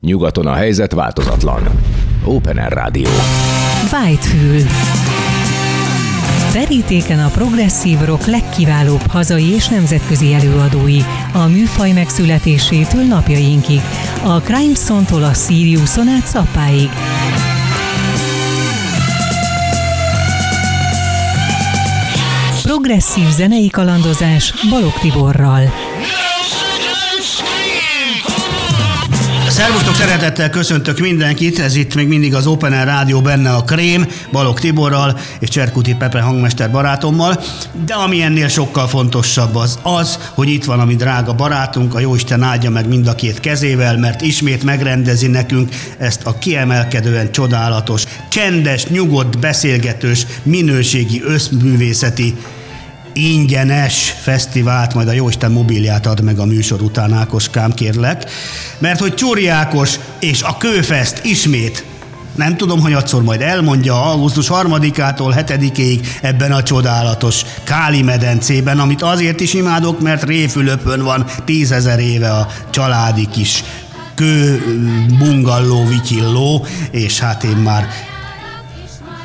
Nyugaton a helyzet változatlan. Open Air Rádió. Whitefül. Verítéken a progresszív rock legkiválóbb hazai és nemzetközi előadói, a műfaj megszületésétől napjainkig, a Crimeson-tól a Siriuson át Szappáig. Progresszív zenei kalandozás Balog Tiborral. Szervusztok, szeretettel köszöntök mindenkit, ez itt még mindig az Open Air Rádió benne a Krém, Balog Tiborral és Cserkuti Pepe hangmester barátommal, de ami ennél sokkal fontosabb az az, hogy itt van a mi drága barátunk, a Jóisten áldja meg mind a két kezével, mert ismét megrendezi nekünk ezt a kiemelkedően csodálatos, csendes, nyugodt, beszélgetős, minőségi összművészeti ingyenes fesztivált, majd a Jóisten mobilját ad meg a műsor után, Ákoskám, kérlek. Mert hogy Csúri Ákos és a Kőfest ismét nem tudom, hogy attszor majd elmondja augusztus 3-ától 7-ig ebben a csodálatos Káli medencében, amit azért is imádok, mert Réfülöpön van tízezer éve a családi kis kő bungalló, vityilló, és hát én már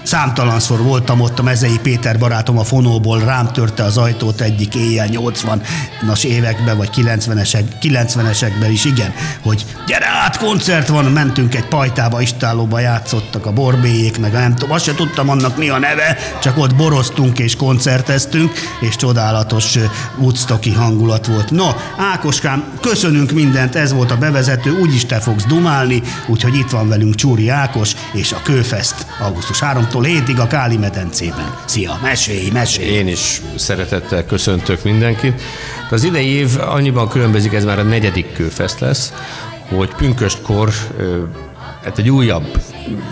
Számtalanszor voltam ott, a Mezei Péter barátom a fonóból rám törte az ajtót egyik éjjel 80-as években, vagy 90-esek, 90-esekben is, igen, hogy gyere át, koncert van, mentünk egy pajtába, istálóba játszottak a borbélyék, meg nem tudom, azt se tudtam annak mi a neve, csak ott boroztunk és koncerteztünk, és csodálatos Woodstocki hangulat volt. No, Ákoskám, köszönünk mindent, ez volt a bevezető, úgyis te fogsz dumálni, úgyhogy itt van velünk Csúri Ákos és a Kőfest augusztus 3 6-tól 7 a Káli medencében. Szia, mesélj, mesélj! Én is szeretettel köszöntök mindenkit. Az idei év annyiban különbözik, ez már a negyedik kőfest lesz, hogy pünköstkor hát egy újabb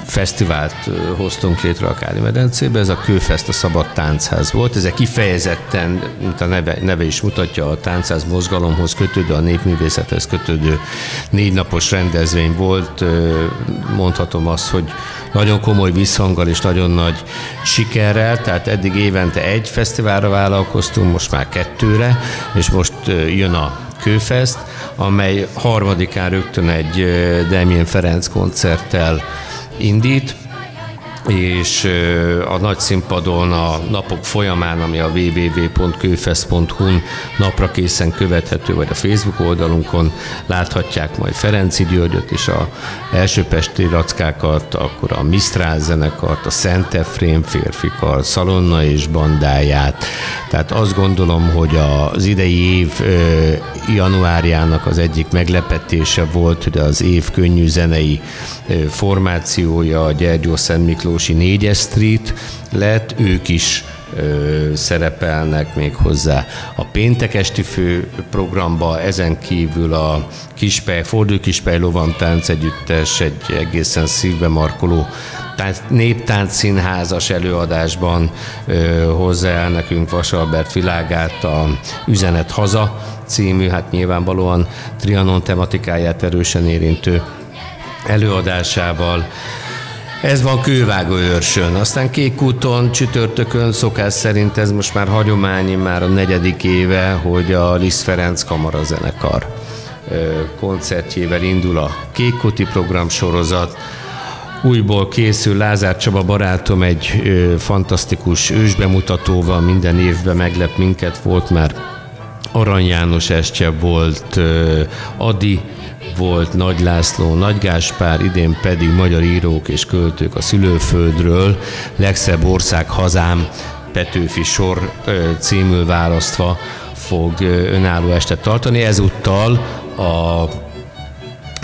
fesztivált hoztunk létre a Káli medencébe, ez a Kőfest a Szabad Táncház volt. Ez kifejezetten, mint a neve, neve is mutatja, a táncház mozgalomhoz kötődő, a népművészethez kötődő négy napos rendezvény volt. Mondhatom azt, hogy nagyon komoly visszhanggal és nagyon nagy sikerrel, tehát eddig évente egy fesztiválra vállalkoztunk, most már kettőre, és most jön a Kőfest, amely harmadikán rögtön egy Damien Ferenc koncerttel indít, és a nagy színpadon a napok folyamán, ami a www.kőfest.hu-n napra készen követhető, vagy a Facebook oldalunkon láthatják majd Ferenci Györgyöt és a elsőpesti rackákat, akkor a Mistrál zenekart, a Szent Efrém férfikar, Szalonna és bandáját. Tehát azt gondolom, hogy az idei év januárjának az egyik meglepetése volt, hogy az év könnyű zenei formációja a Gyergyó Szent Miklós Miklósi 4 Street lett, ők is szerepelnek még hozzá a péntek esti fő programba, ezen kívül a Kispej, Fordul Kispej Lovantánc együttes egy egészen szívbe markoló tánc, néptánc színházas előadásban ö, hozzá nekünk Vasalbert világát a Üzenet Haza című, hát nyilvánvalóan Trianon tematikáját erősen érintő előadásával. Ez van kővágó őrsön. Aztán Kékúton, csütörtökön szokás szerint ez most már hagyományi, már a negyedik éve, hogy a Liszt Ferenc kamarazenekar koncertjével indul a Kékúti program sorozat. Újból készül Lázár Csaba barátom egy ö, fantasztikus ősbemutatóval, minden évben meglep minket, volt már Arany János Estje, volt ö, Adi volt Nagy László, Nagy Gáspár, idén pedig magyar írók és költők a szülőföldről, legszebb ország hazám, Petőfi sor címül választva fog önálló estet tartani. Ezúttal a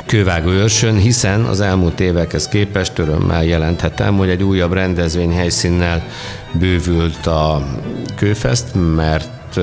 Kővágó őrsön, hiszen az elmúlt évekhez képest örömmel jelenthetem, hogy egy újabb rendezvény helyszínnel bővült a Kőfest, mert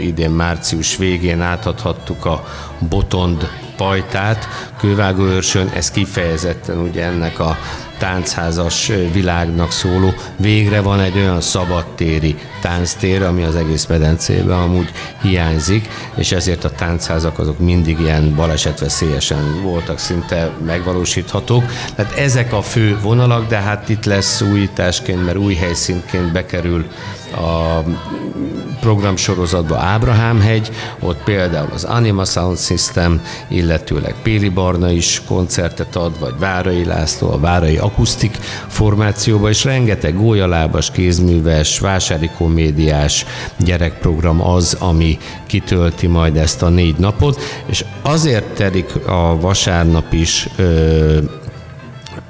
idén március végén átadhattuk a Botond pajtát. Kővágóőrsön, ez kifejezetten ugye ennek a táncházas világnak szóló. Végre van egy olyan szabadtéri tánctér, ami az egész medencében amúgy hiányzik, és ezért a táncházak azok mindig ilyen balesetveszélyesen voltak szinte megvalósíthatók. Tehát ezek a fő vonalak, de hát itt lesz újításként, mert új helyszínként bekerül a programsorozatban Ábrahám hegy, ott például az Anima Sound System, illetőleg Péli Barna is koncertet ad, vagy Várai László, a Várai Akusztik formációba, és rengeteg gólyalábas, kézműves, vásári komédiás gyerekprogram az, ami kitölti majd ezt a négy napot, és azért telik a vasárnap is ö,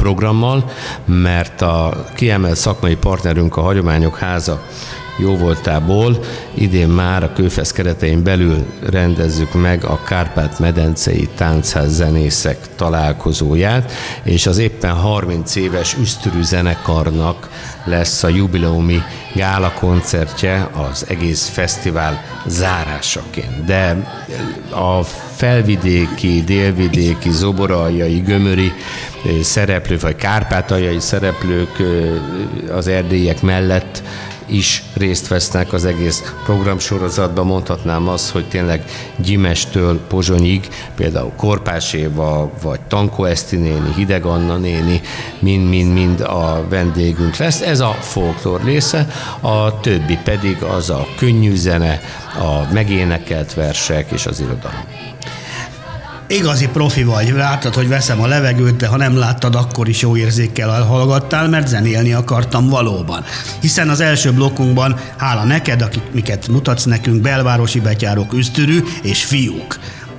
programmal, mert a kiemelt szakmai partnerünk a Hagyományok Háza jó voltából idén már a Kőfesz keretein belül rendezzük meg a Kárpát-medencei táncház zenészek találkozóját, és az éppen 30 éves üsztörű zenekarnak lesz a jubileumi gála koncertje az egész fesztivál zárásaként. De a felvidéki, délvidéki, zoboraljai, gömöri szereplők, vagy kárpátaljai szereplők az erdélyek mellett is részt vesznek az egész programsorozatban. Mondhatnám azt, hogy tényleg Gyimestől Pozsonyig, például Korpás Éva, vagy Tankó Eszti néni, Hideg Anna néni, mind-mind-mind a vendégünk lesz. Ez a folklór része, a többi pedig az a könnyű zene, a megénekelt versek és az irodalom igazi profi vagy, láttad, hogy veszem a levegőt, de ha nem láttad, akkor is jó érzékkel hallgattál, mert zenélni akartam valóban. Hiszen az első blokkunkban, hála neked, akik miket mutatsz nekünk, belvárosi betyárok, üsztürű és fiúk.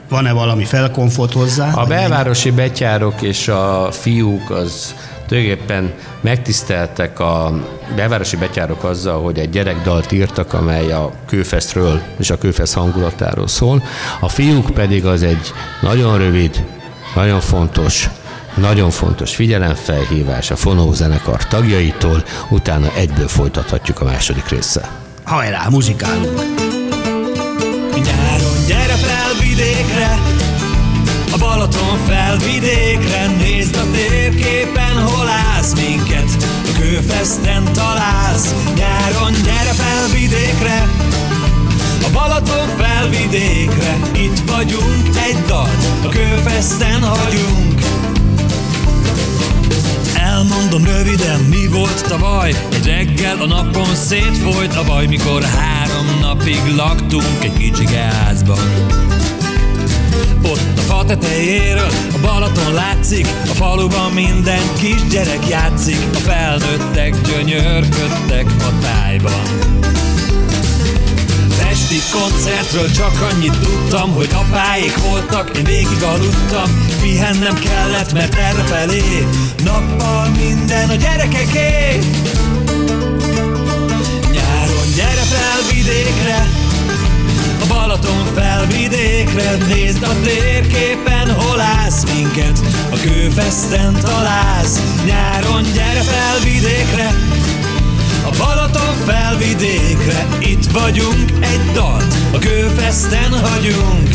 Van-e valami felkonfot hozzá? A belvárosi betyárok és a fiúk az tulajdonképpen megtiszteltek a belvárosi betyárok azzal, hogy egy gyerekdalt írtak, amely a kőfesztről és a kőfesz hangulatáról szól. A fiúk pedig az egy nagyon rövid, nagyon fontos nagyon fontos figyelemfelhívás a Fonó zenekar tagjaitól, utána egyből folytathatjuk a második része. Hajrá, muzsikálunk! Nyáron gyere fel vidékre, a Balaton felvidékre Nézd a térképen, hol állsz minket. A kőfeszten találsz Nyáron gyere felvidékre. A Balaton felvidékre Itt vagyunk egy dal A kőfeszten hagyunk. Elmondom röviden, mi volt tavaly. Egy reggel a napon szétfolyt a baj Mikor három napig laktunk egy kicsi házban ott a fa tetejéről a Balaton látszik A faluban minden kisgyerek játszik. A felnőttek gyönyörködtek a tájban. Esti koncertről csak annyit tudtam, hogy apáik voltak, én végig aludtam, pihennem kellett, mert erre felé nappal minden a gyerekeké. Nyáron gyere fel vidékre, Balaton felvidékre Nézd a térképen, hol állsz minket. A kőfeszten találsz Nyáron gyere felvidékre. A Balaton felvidékre Itt vagyunk, egy dalt A kőfeszten hagyunk.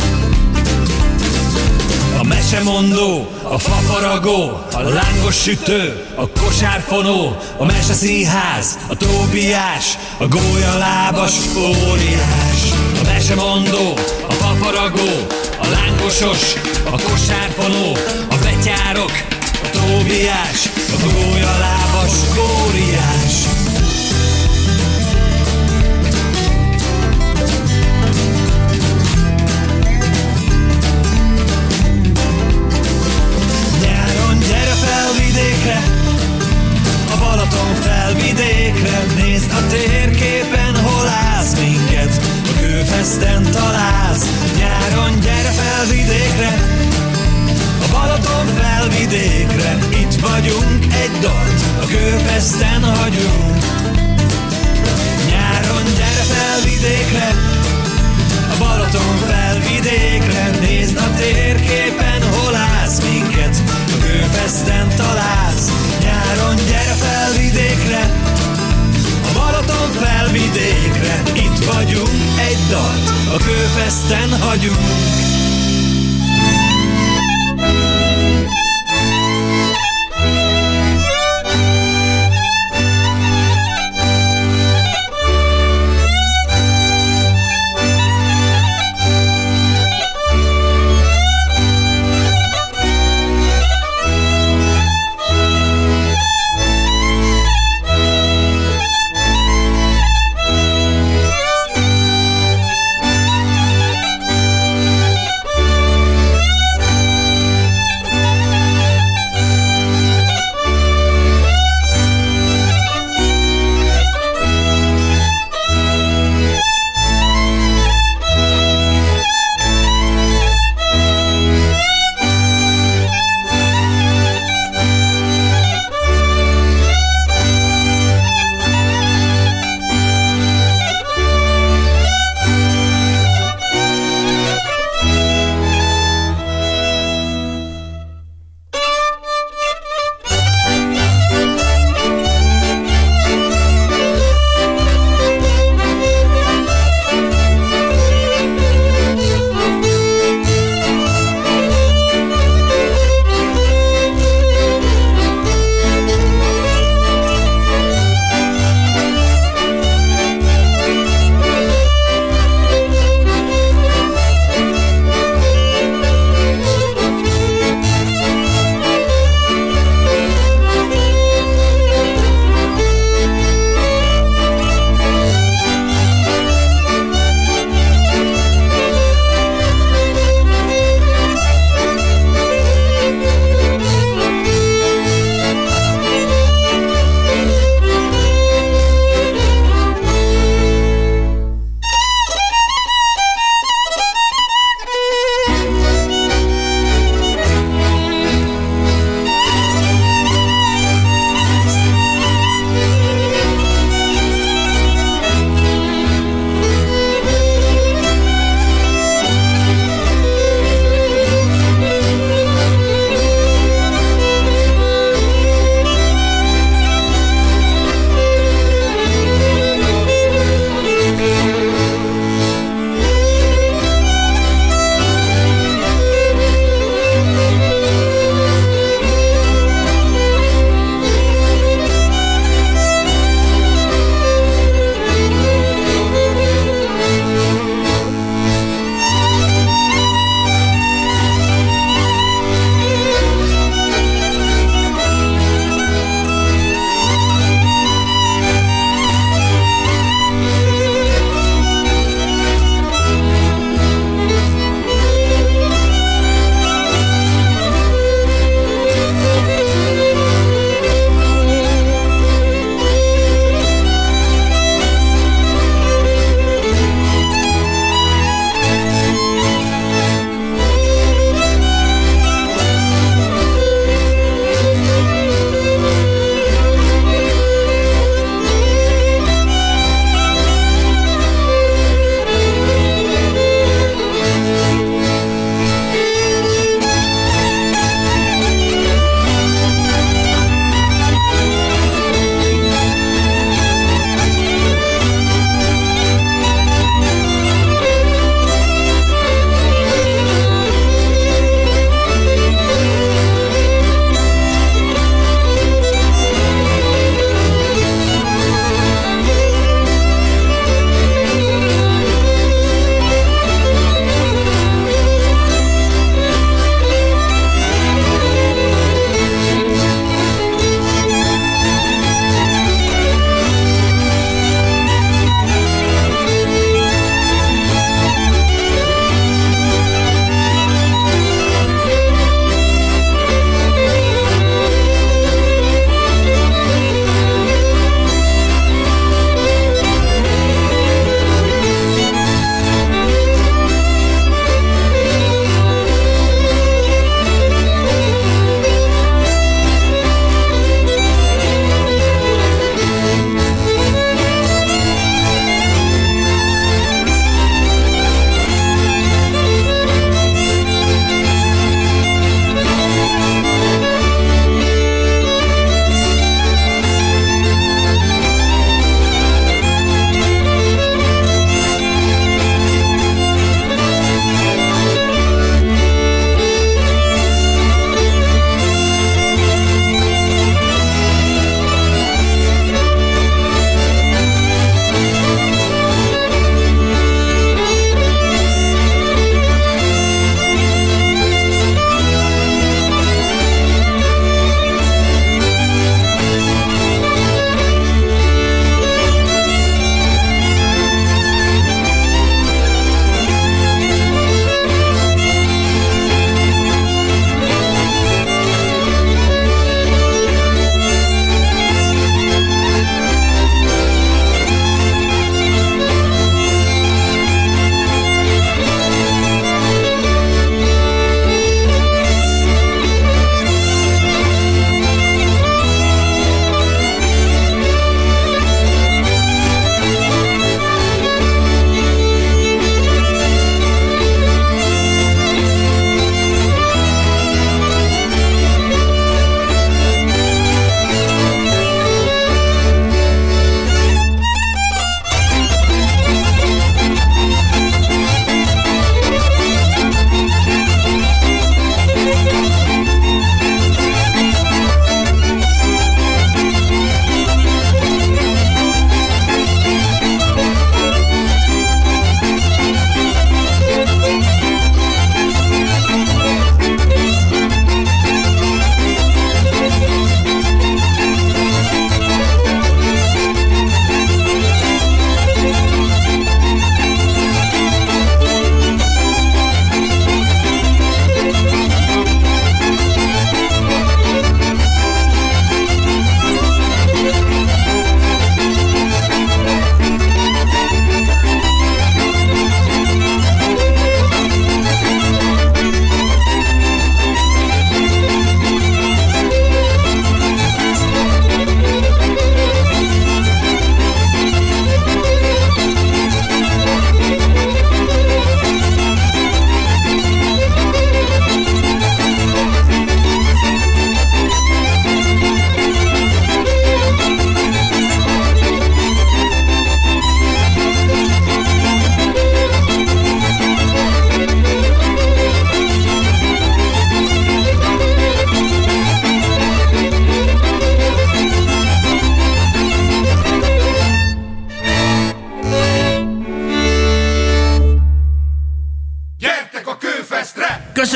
A mesemondó, a fafaragó, a lángos sütő, a kosárfonó, a meseszínház, a tóbiás, a gólyalábas óriás. A mesemondó, a fafaragó, a lángosos, a kosárfonó, a betyárok, a tóbiás, a gólyalábas óriás. felvidékre A Balaton felvidékre Nézd a térképen, Kőfeszten találsz. Nyáron gyere felvidékre A Balaton felvidékre Itt vagyunk, egy dalt. A kőfeszten hagyunk. Nyáron gyere felvidékre a Balaton felvidékre Nézd a térképen, hol állsz minket. A kőfeszten találsz. Nyáron gyere felvidékre A Balaton felvidékre. Itt vagyunk, egy dalt A kőfeszten hagyunk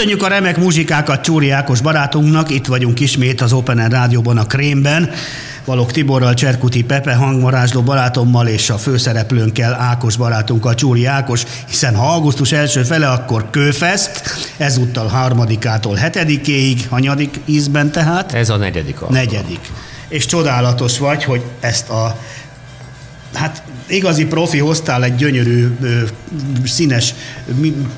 Köszönjük a remek muzsikákat Csúri Ákos barátunknak, itt vagyunk ismét az Open Air Rádióban a Krémben. Valok Tiborral, Cserkuti Pepe hangmarázsló barátommal és a főszereplőnkkel Ákos barátunkkal, Csúri Ákos, hiszen ha augusztus első fele, akkor Kőfest, ezúttal harmadikától hetedikéig, hanyadik ízben tehát? Ez a negyedik alkalom. Negyedik. És csodálatos vagy, hogy ezt a hát igazi profi hoztál egy gyönyörű, színes,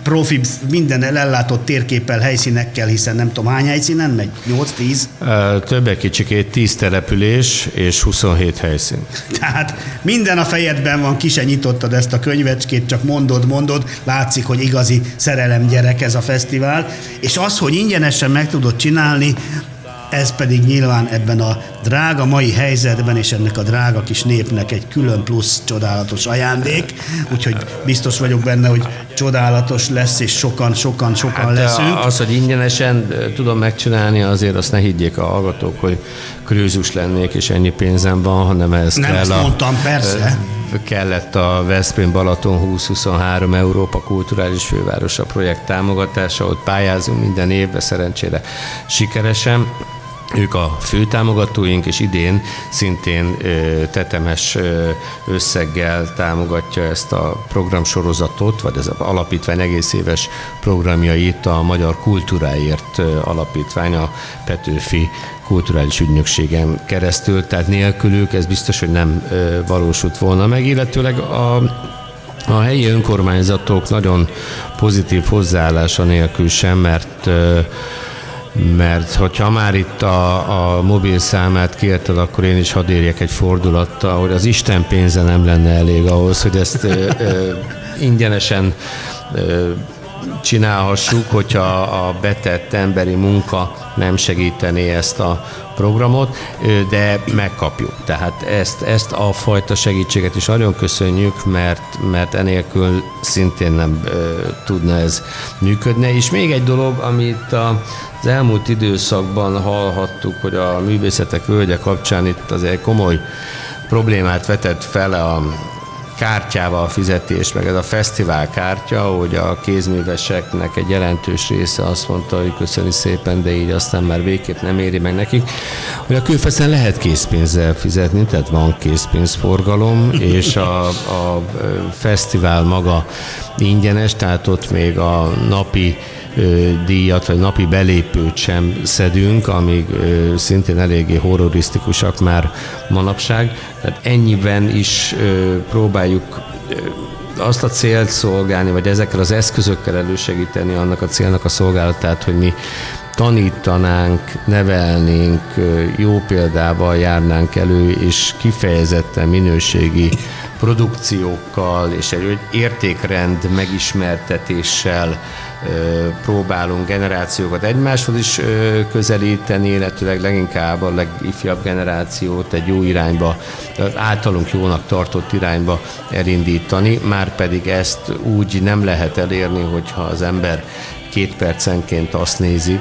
profi, minden ellátott térképpel, helyszínekkel, hiszen nem tudom hány helyszínen megy? 8-10? Többek kicsikét 10 település és 27 helyszín. Tehát minden a fejedben van, ki se nyitottad ezt a könyvecskét, csak mondod, mondod, látszik, hogy igazi szerelem gyerek ez a fesztivál, és az, hogy ingyenesen meg tudod csinálni, ez pedig nyilván ebben a drága mai helyzetben és ennek a drága kis népnek egy külön plusz csodálatos ajándék, úgyhogy biztos vagyok benne, hogy csodálatos lesz, és sokan, sokan, sokan hát leszünk. Az, hogy ingyenesen tudom megcsinálni, azért azt ne higgyék a hallgatók, hogy krőzus lennék, és ennyi pénzem van, hanem ez Nem, kell a, mondtam, persze. Kellett a Veszprém Balaton 2023 Európa Kulturális Fővárosa projekt támogatása, ott pályázunk minden évben, szerencsére sikeresen ők a fő támogatóink, és idén szintén tetemes összeggel támogatja ezt a programsorozatot, vagy az alapítvány egész éves programjait a Magyar Kultúráért Alapítvány, a Petőfi kulturális ügynökségen keresztül, tehát nélkülük ez biztos, hogy nem valósult volna meg, illetőleg a a helyi önkormányzatok nagyon pozitív hozzáállása nélkül sem, mert mert hogyha már itt a, a mobil számát kérted, akkor én is hadd érjek egy fordulattal, hogy az Isten pénze nem lenne elég ahhoz, hogy ezt ö, ö, ingyenesen ö, csinálhassuk, hogyha a betett emberi munka nem segítené ezt a programot, de megkapjuk. Tehát ezt, ezt a fajta segítséget is nagyon köszönjük, mert, mert enélkül szintén nem tudna ez működni. És még egy dolog, amit a, az elmúlt időszakban hallhattuk, hogy a művészetek völgye kapcsán itt azért komoly problémát vetett fel a kártyával fizetés, meg ez a fesztivál kártya, hogy a kézműveseknek egy jelentős része azt mondta, hogy köszöni szépen, de így aztán már végképp nem éri meg nekik, hogy a külfeszen lehet készpénzzel fizetni, tehát van készpénzforgalom, és a, a fesztivál maga ingyenes, tehát ott még a napi díjat, vagy napi belépőt sem szedünk, amíg szintén eléggé horrorisztikusak már manapság. Tehát ennyiben is próbáljuk azt a célt szolgálni, vagy ezekkel az eszközökkel elősegíteni annak a célnak a szolgálatát, hogy mi tanítanánk, nevelnénk, jó példával járnánk elő, és kifejezetten minőségi produkciókkal és egy értékrend megismertetéssel próbálunk generációkat egymáshoz is közelíteni, illetőleg leginkább a legifjabb generációt egy jó irányba, általunk jónak tartott irányba elindítani, már pedig ezt úgy nem lehet elérni, hogyha az ember két percenként azt nézi,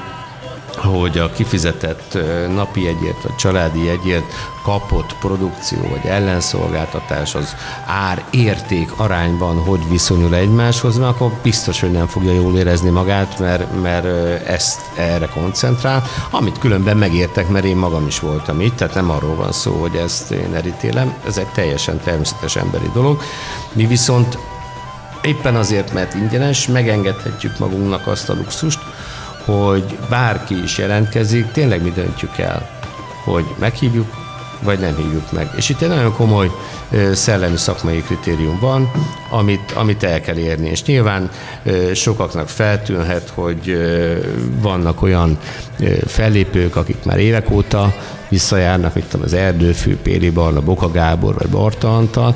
hogy a kifizetett napi egyért vagy családi egyért kapott produkció vagy ellenszolgáltatás az ár érték arányban hogy viszonyul egymáshoz, mert akkor biztos, hogy nem fogja jól érezni magát, mert, mert ezt erre koncentrál, amit különben megértek, mert én magam is voltam itt, tehát nem arról van szó, hogy ezt én elítélem, ez egy teljesen természetes emberi dolog. Mi viszont éppen azért, mert ingyenes, megengedhetjük magunknak azt a luxust, hogy bárki is jelentkezik, tényleg mi döntjük el, hogy meghívjuk, vagy nem hívjuk meg. És itt egy nagyon komoly szellemi szakmai kritérium van, amit, amit el kell érni. És nyilván sokaknak feltűnhet, hogy vannak olyan fellépők, akik már évek óta visszajárnak, mint az Erdőfű, Péli Barna, Boka Gábor vagy Barta Antal,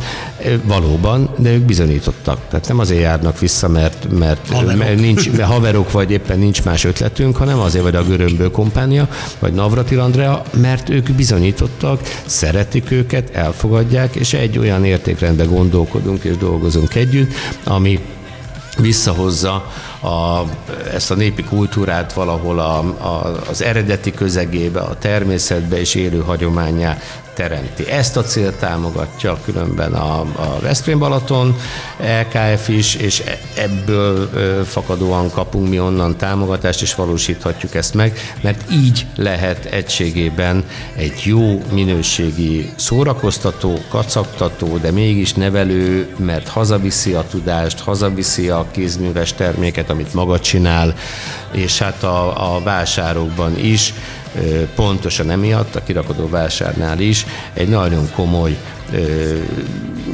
valóban, de ők bizonyítottak. Tehát nem azért járnak vissza, mert, mert, haverok. mert nincs, mert haverok vagy éppen nincs más ötletünk, hanem azért vagy a Görömbő kompánia, vagy Navratil Andrea, mert ők bizonyítottak, szeretik őket, elfogadják, és egy olyan értékrendben gondolkodunk és dolgozunk együtt, ami visszahozza a, ezt a népi kultúrát valahol a, a, az eredeti közegébe, a természetbe és élő hagyományá teremti. Ezt a célt támogatja különben a, a Veszprém Balaton LKF is, és e, ebből fakadóan kapunk mi onnan támogatást, és valósíthatjuk ezt meg, mert így lehet egységében egy jó minőségi szórakoztató, kacagtató, de mégis nevelő, mert hazaviszi a tudást, hazaviszi a kézműves terméket, amit maga csinál, és hát a, a vásárokban is pontosan emiatt a kirakodó vásárnál is egy nagyon komoly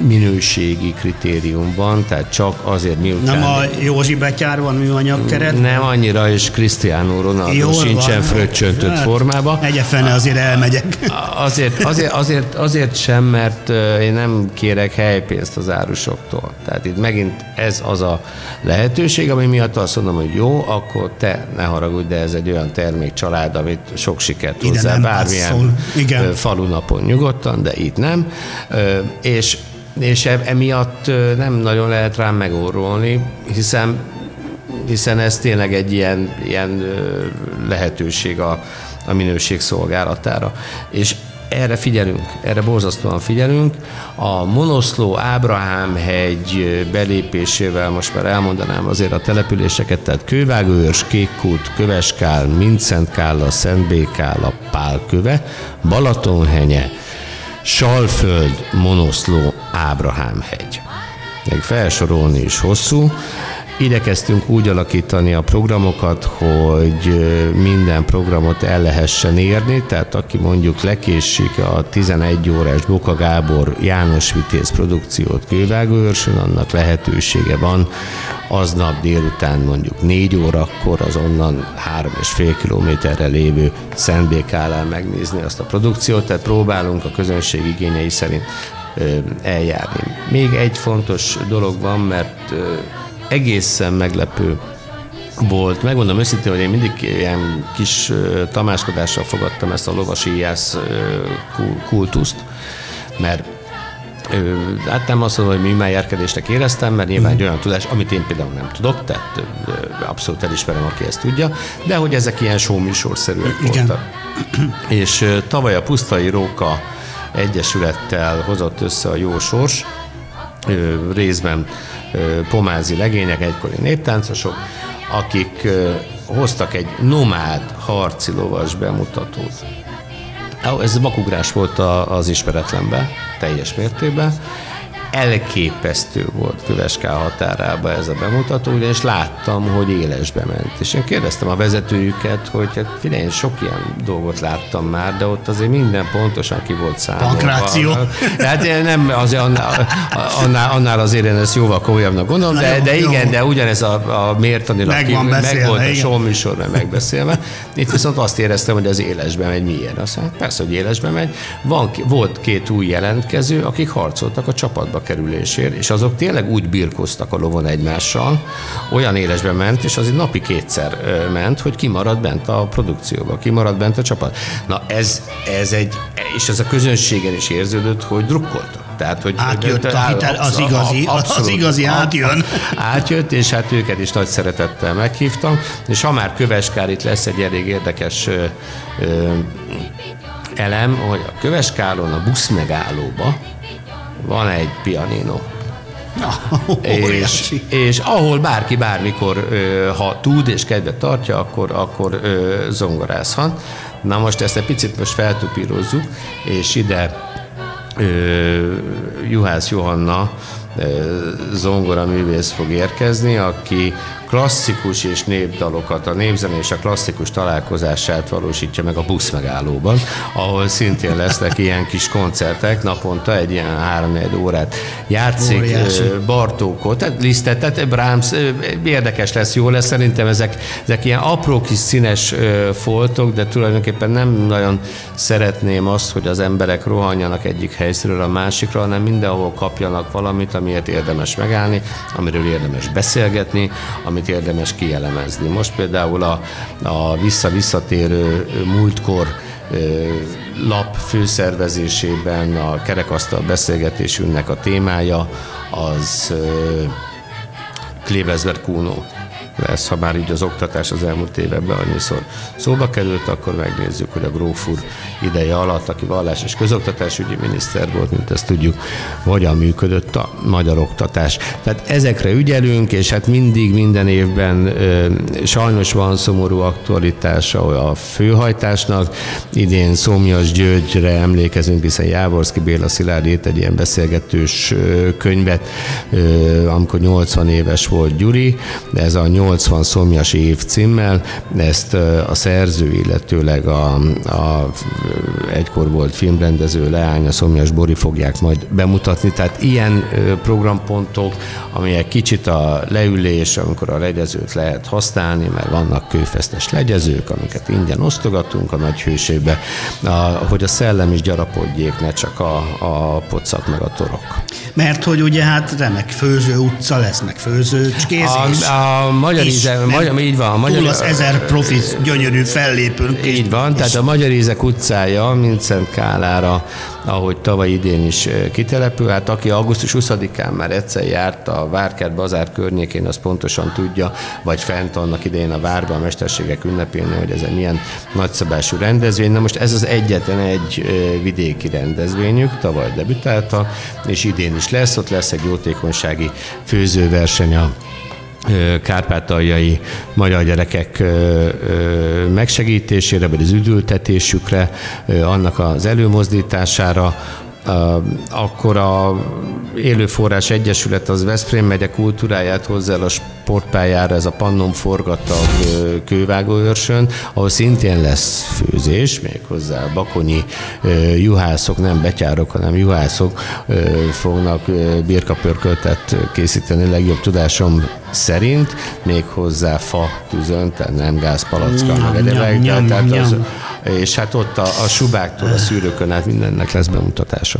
minőségi kritérium van, tehát csak azért miután... Nem a Józsi Betyár van műanyag keret? Nem annyira, és Cristiano Ronaldo Jól sincsen van. fröccsöntött hát, formában. Egye fene, azért elmegyek. Azért, azért, azért, azért sem, mert én nem kérek helypénzt az árusoktól. Tehát itt megint ez az a lehetőség, ami miatt azt mondom, hogy jó, akkor te ne haragudj, de ez egy olyan termékcsalád, amit sok sikert hozzá, bármilyen Igen. falunapon nyugodtan, de itt nem és, és e, emiatt nem nagyon lehet rám megórolni, hiszen, hiszen ez tényleg egy ilyen, ilyen lehetőség a, a minőség szolgálatára. És erre figyelünk, erre borzasztóan figyelünk. A Monoszló Ábrahám hegy belépésével most már elmondanám azért a településeket, tehát Kővágőrs, Kékkút, Köveskál, Mincentkál, Szentbékál, Pálköve, Balatonhenye, Salföld, Monoszló, Ábrahám hegy. Még felsorolni is hosszú. Idekeztünk úgy alakítani a programokat, hogy minden programot el lehessen érni, tehát aki mondjuk lekésik a 11 órás Boka Gábor János Vitéz produkciót Kővágóőrsön, annak lehetősége van aznap délután mondjuk 4 órakor az onnan 3,5 kilométerre lévő Szentbékálán megnézni azt a produkciót, tehát próbálunk a közönség igényei szerint eljárni. Még egy fontos dolog van, mert egészen meglepő volt. Megmondom őszintén, hogy én mindig ilyen kis tamáskodással fogadtam ezt a lovasi íjász kultuszt, mert hát nem azt mondom, hogy műmájárkedésnek éreztem, mert nyilván egy olyan tudás, amit én például nem tudok, tehát abszolút elismerem, aki ezt tudja, de hogy ezek ilyen showműsorszerűek Igen. voltak. És tavaly a Pusztai Róka Egyesülettel hozott össze a Jó Sors, részben pomázi legények, egykori néptáncosok, akik hoztak egy nomád harci lovas bemutatót. Ez makugrás volt az ismeretlenbe, teljes mértékben elképesztő volt Köveská határába ez a bemutató, és láttam, hogy élesbe ment. És én kérdeztem a vezetőjüket, hogy hát figyelj, én sok ilyen dolgot láttam már, de ott azért minden pontosan ki volt számolva. Pankráció. Tehát nem, azért annál, annál, annál azért én ezt jóval komolyabbnak gondolom, de, de igen, de ugyanez a, a mértanilag meg, meg volt a showműsorban megbeszélve. Itt viszont azt éreztem, hogy az élesbe megy milyen. Aztán persze, hogy élesbe megy. Van, volt két új jelentkező, akik harcoltak a csapatba kerülésért, és azok tényleg úgy birkoztak a lovon egymással, olyan élesben ment, és azért napi kétszer ment, hogy kimarad bent a produkcióba, kimarad bent a csapat. Na ez, ez egy, és ez a közönségen is érződött, hogy drukkoltak. Tehát, hogy átjött a hitel, az igazi, abszolút, az igazi átjön. Átjött, és hát őket is nagy szeretettel meghívtam, és ha már Köveskár itt lesz egy elég érdekes ö, ö, elem, hogy a Köveskálon a busz megállóba van egy pianino. Na, és, és ahol bárki bármikor, ha tud és kedvet tartja, akkor, akkor zongorázhat. Na most ezt egy picit most feltupírozzuk, és ide Juhász Johanna zongora művész fog érkezni, aki klasszikus és népdalokat, a népzene és a klasszikus találkozását valósítja meg a busz megállóban, ahol szintén lesznek ilyen kis koncertek, naponta egy ilyen három órát játszik Óriási. Bartókot, tehát Lisztet, tehát Brahms, érdekes lesz, jó lesz, szerintem ezek, ezek ilyen apró kis színes foltok, de tulajdonképpen nem nagyon szeretném azt, hogy az emberek rohanjanak egyik helyszínről a másikra, hanem mindenhol kapjanak valamit, amiért érdemes megállni, amiről érdemes beszélgetni, amit amit érdemes kielemezni. Most például a, a vissza-visszatérő múltkor lap főszervezésében a kerekasztal beszélgetésünknek a témája az Klebezber Kuno lesz, ha már így az oktatás az elmúlt években annyiszor szóba került, akkor megnézzük, hogy a Gróf úr ideje alatt, aki vallás és közoktatásügyi miniszter volt, mint ezt tudjuk, hogyan működött a magyar oktatás. Tehát ezekre ügyelünk, és hát mindig, minden évben ö, sajnos van szomorú aktualitása a főhajtásnak. Idén Szomjas Györgyre emlékezünk, hiszen Jávorszki Béla Szilárd írt egy ilyen beszélgetős könyvet, amikor 80 éves volt Gyuri, ez a 80 szomjas év címmel, ezt a szerző, illetőleg a, a egykor volt filmrendező leány, a Szomjas Bori fogják majd bemutatni, tehát ilyen programpontok, amelyek kicsit a leülés, amikor a legyezőt lehet használni, mert vannak kőfesztes legyezők, amiket ingyen osztogatunk a nagy hőségbe, a, hogy a szellem is gyarapodjék, ne csak a, a pocak meg a torok. Mert hogy ugye hát remek főző utca lesz, meg főzőcskézés. A, a magyar íze, magyar, így van. Magyar, túl az ezer profi gyönyörű fellépőnk. Így van, és tehát a Magyar Ízek utcája, mint Szent Kálára, ahogy tavaly idén is kitelepül, hát aki augusztus 20-án már egyszer járt a Várkert bazár környékén, az pontosan tudja, vagy fent annak idején a várban a mesterségek ünnepén, hogy ez egy milyen nagyszabású rendezvény. Na most ez az egyetlen egy vidéki rendezvényük, tavaly debütálta, és idén is lesz, ott lesz egy jótékonysági főzőverseny a kárpátaljai magyar gyerekek megsegítésére, vagy az üdültetésükre, annak az előmozdítására, akkor a Élőforrás Egyesület az Veszprém megye kultúráját hozzá el a sportpályára, ez a Pannon forgatag kővágóőrsön, ahol szintén lesz főzés, méghozzá bakonyi juhászok, nem betyárok, hanem juhászok fognak birkapörköltet készíteni legjobb tudásom szerint, méghozzá fa tűzön, tehát nem gázpalacka, meg egyebek. Tehát az, és hát ott a, a subáktól a szűrőkön át mindennek lesz bemutatása.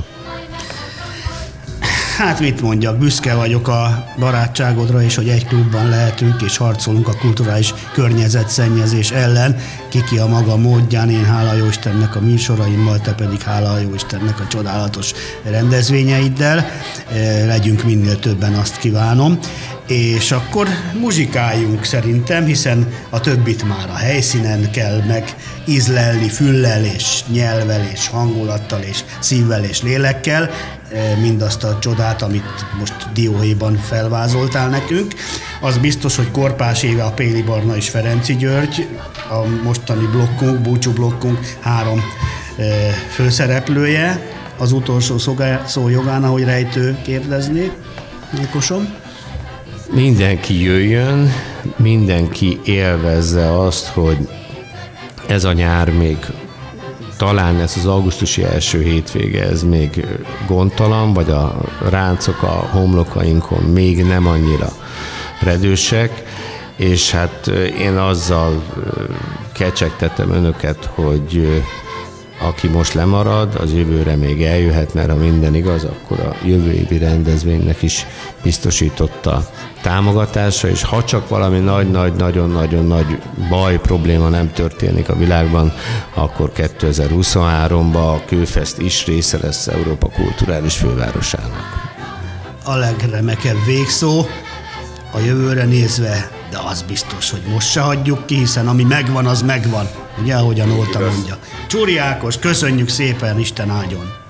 Hát mit mondjak, büszke vagyok a barátságodra, és hogy egy klubban lehetünk, és harcolunk a kulturális környezetszennyezés ellen. Kiki a maga módján, én hála jó Istennek a műsoraimmal, te pedig hála jó Istennek a csodálatos rendezvényeiddel. Legyünk minél többen, azt kívánom és akkor muzsikáljunk szerintem, hiszen a többit már a helyszínen kell meg ízlelni, füllel és nyelvel és hangulattal és szívvel és lélekkel, e, mindazt a csodát, amit most dióhéjban felvázoltál nekünk. Az biztos, hogy Korpás éve a Péli Barna és Ferenci György, a mostani blokkunk, búcsú blokkunk három e, főszereplője, az utolsó szó jogán, ahogy rejtő kérdezni. Nyilkosom mindenki jöjjön, mindenki élvezze azt, hogy ez a nyár még talán ez az augusztusi első hétvége, ez még gondtalan, vagy a ráncok a homlokainkon még nem annyira redősek, és hát én azzal kecsegtetem önöket, hogy aki most lemarad, az jövőre még eljöhet, mert ha minden igaz, akkor a jövő évi rendezvénynek is biztosította támogatása, és ha csak valami nagy-nagy-nagyon-nagyon nagy baj, probléma nem történik a világban, akkor 2023-ban a Kőfest is része lesz Európa kulturális fővárosának. A legremekebb végszó, a jövőre nézve, de az biztos, hogy most se hagyjuk ki, hiszen ami megvan, az megvan. Ugye, ahogyan Olta mondja. Csúri Ákos, köszönjük szépen, Isten áldjon!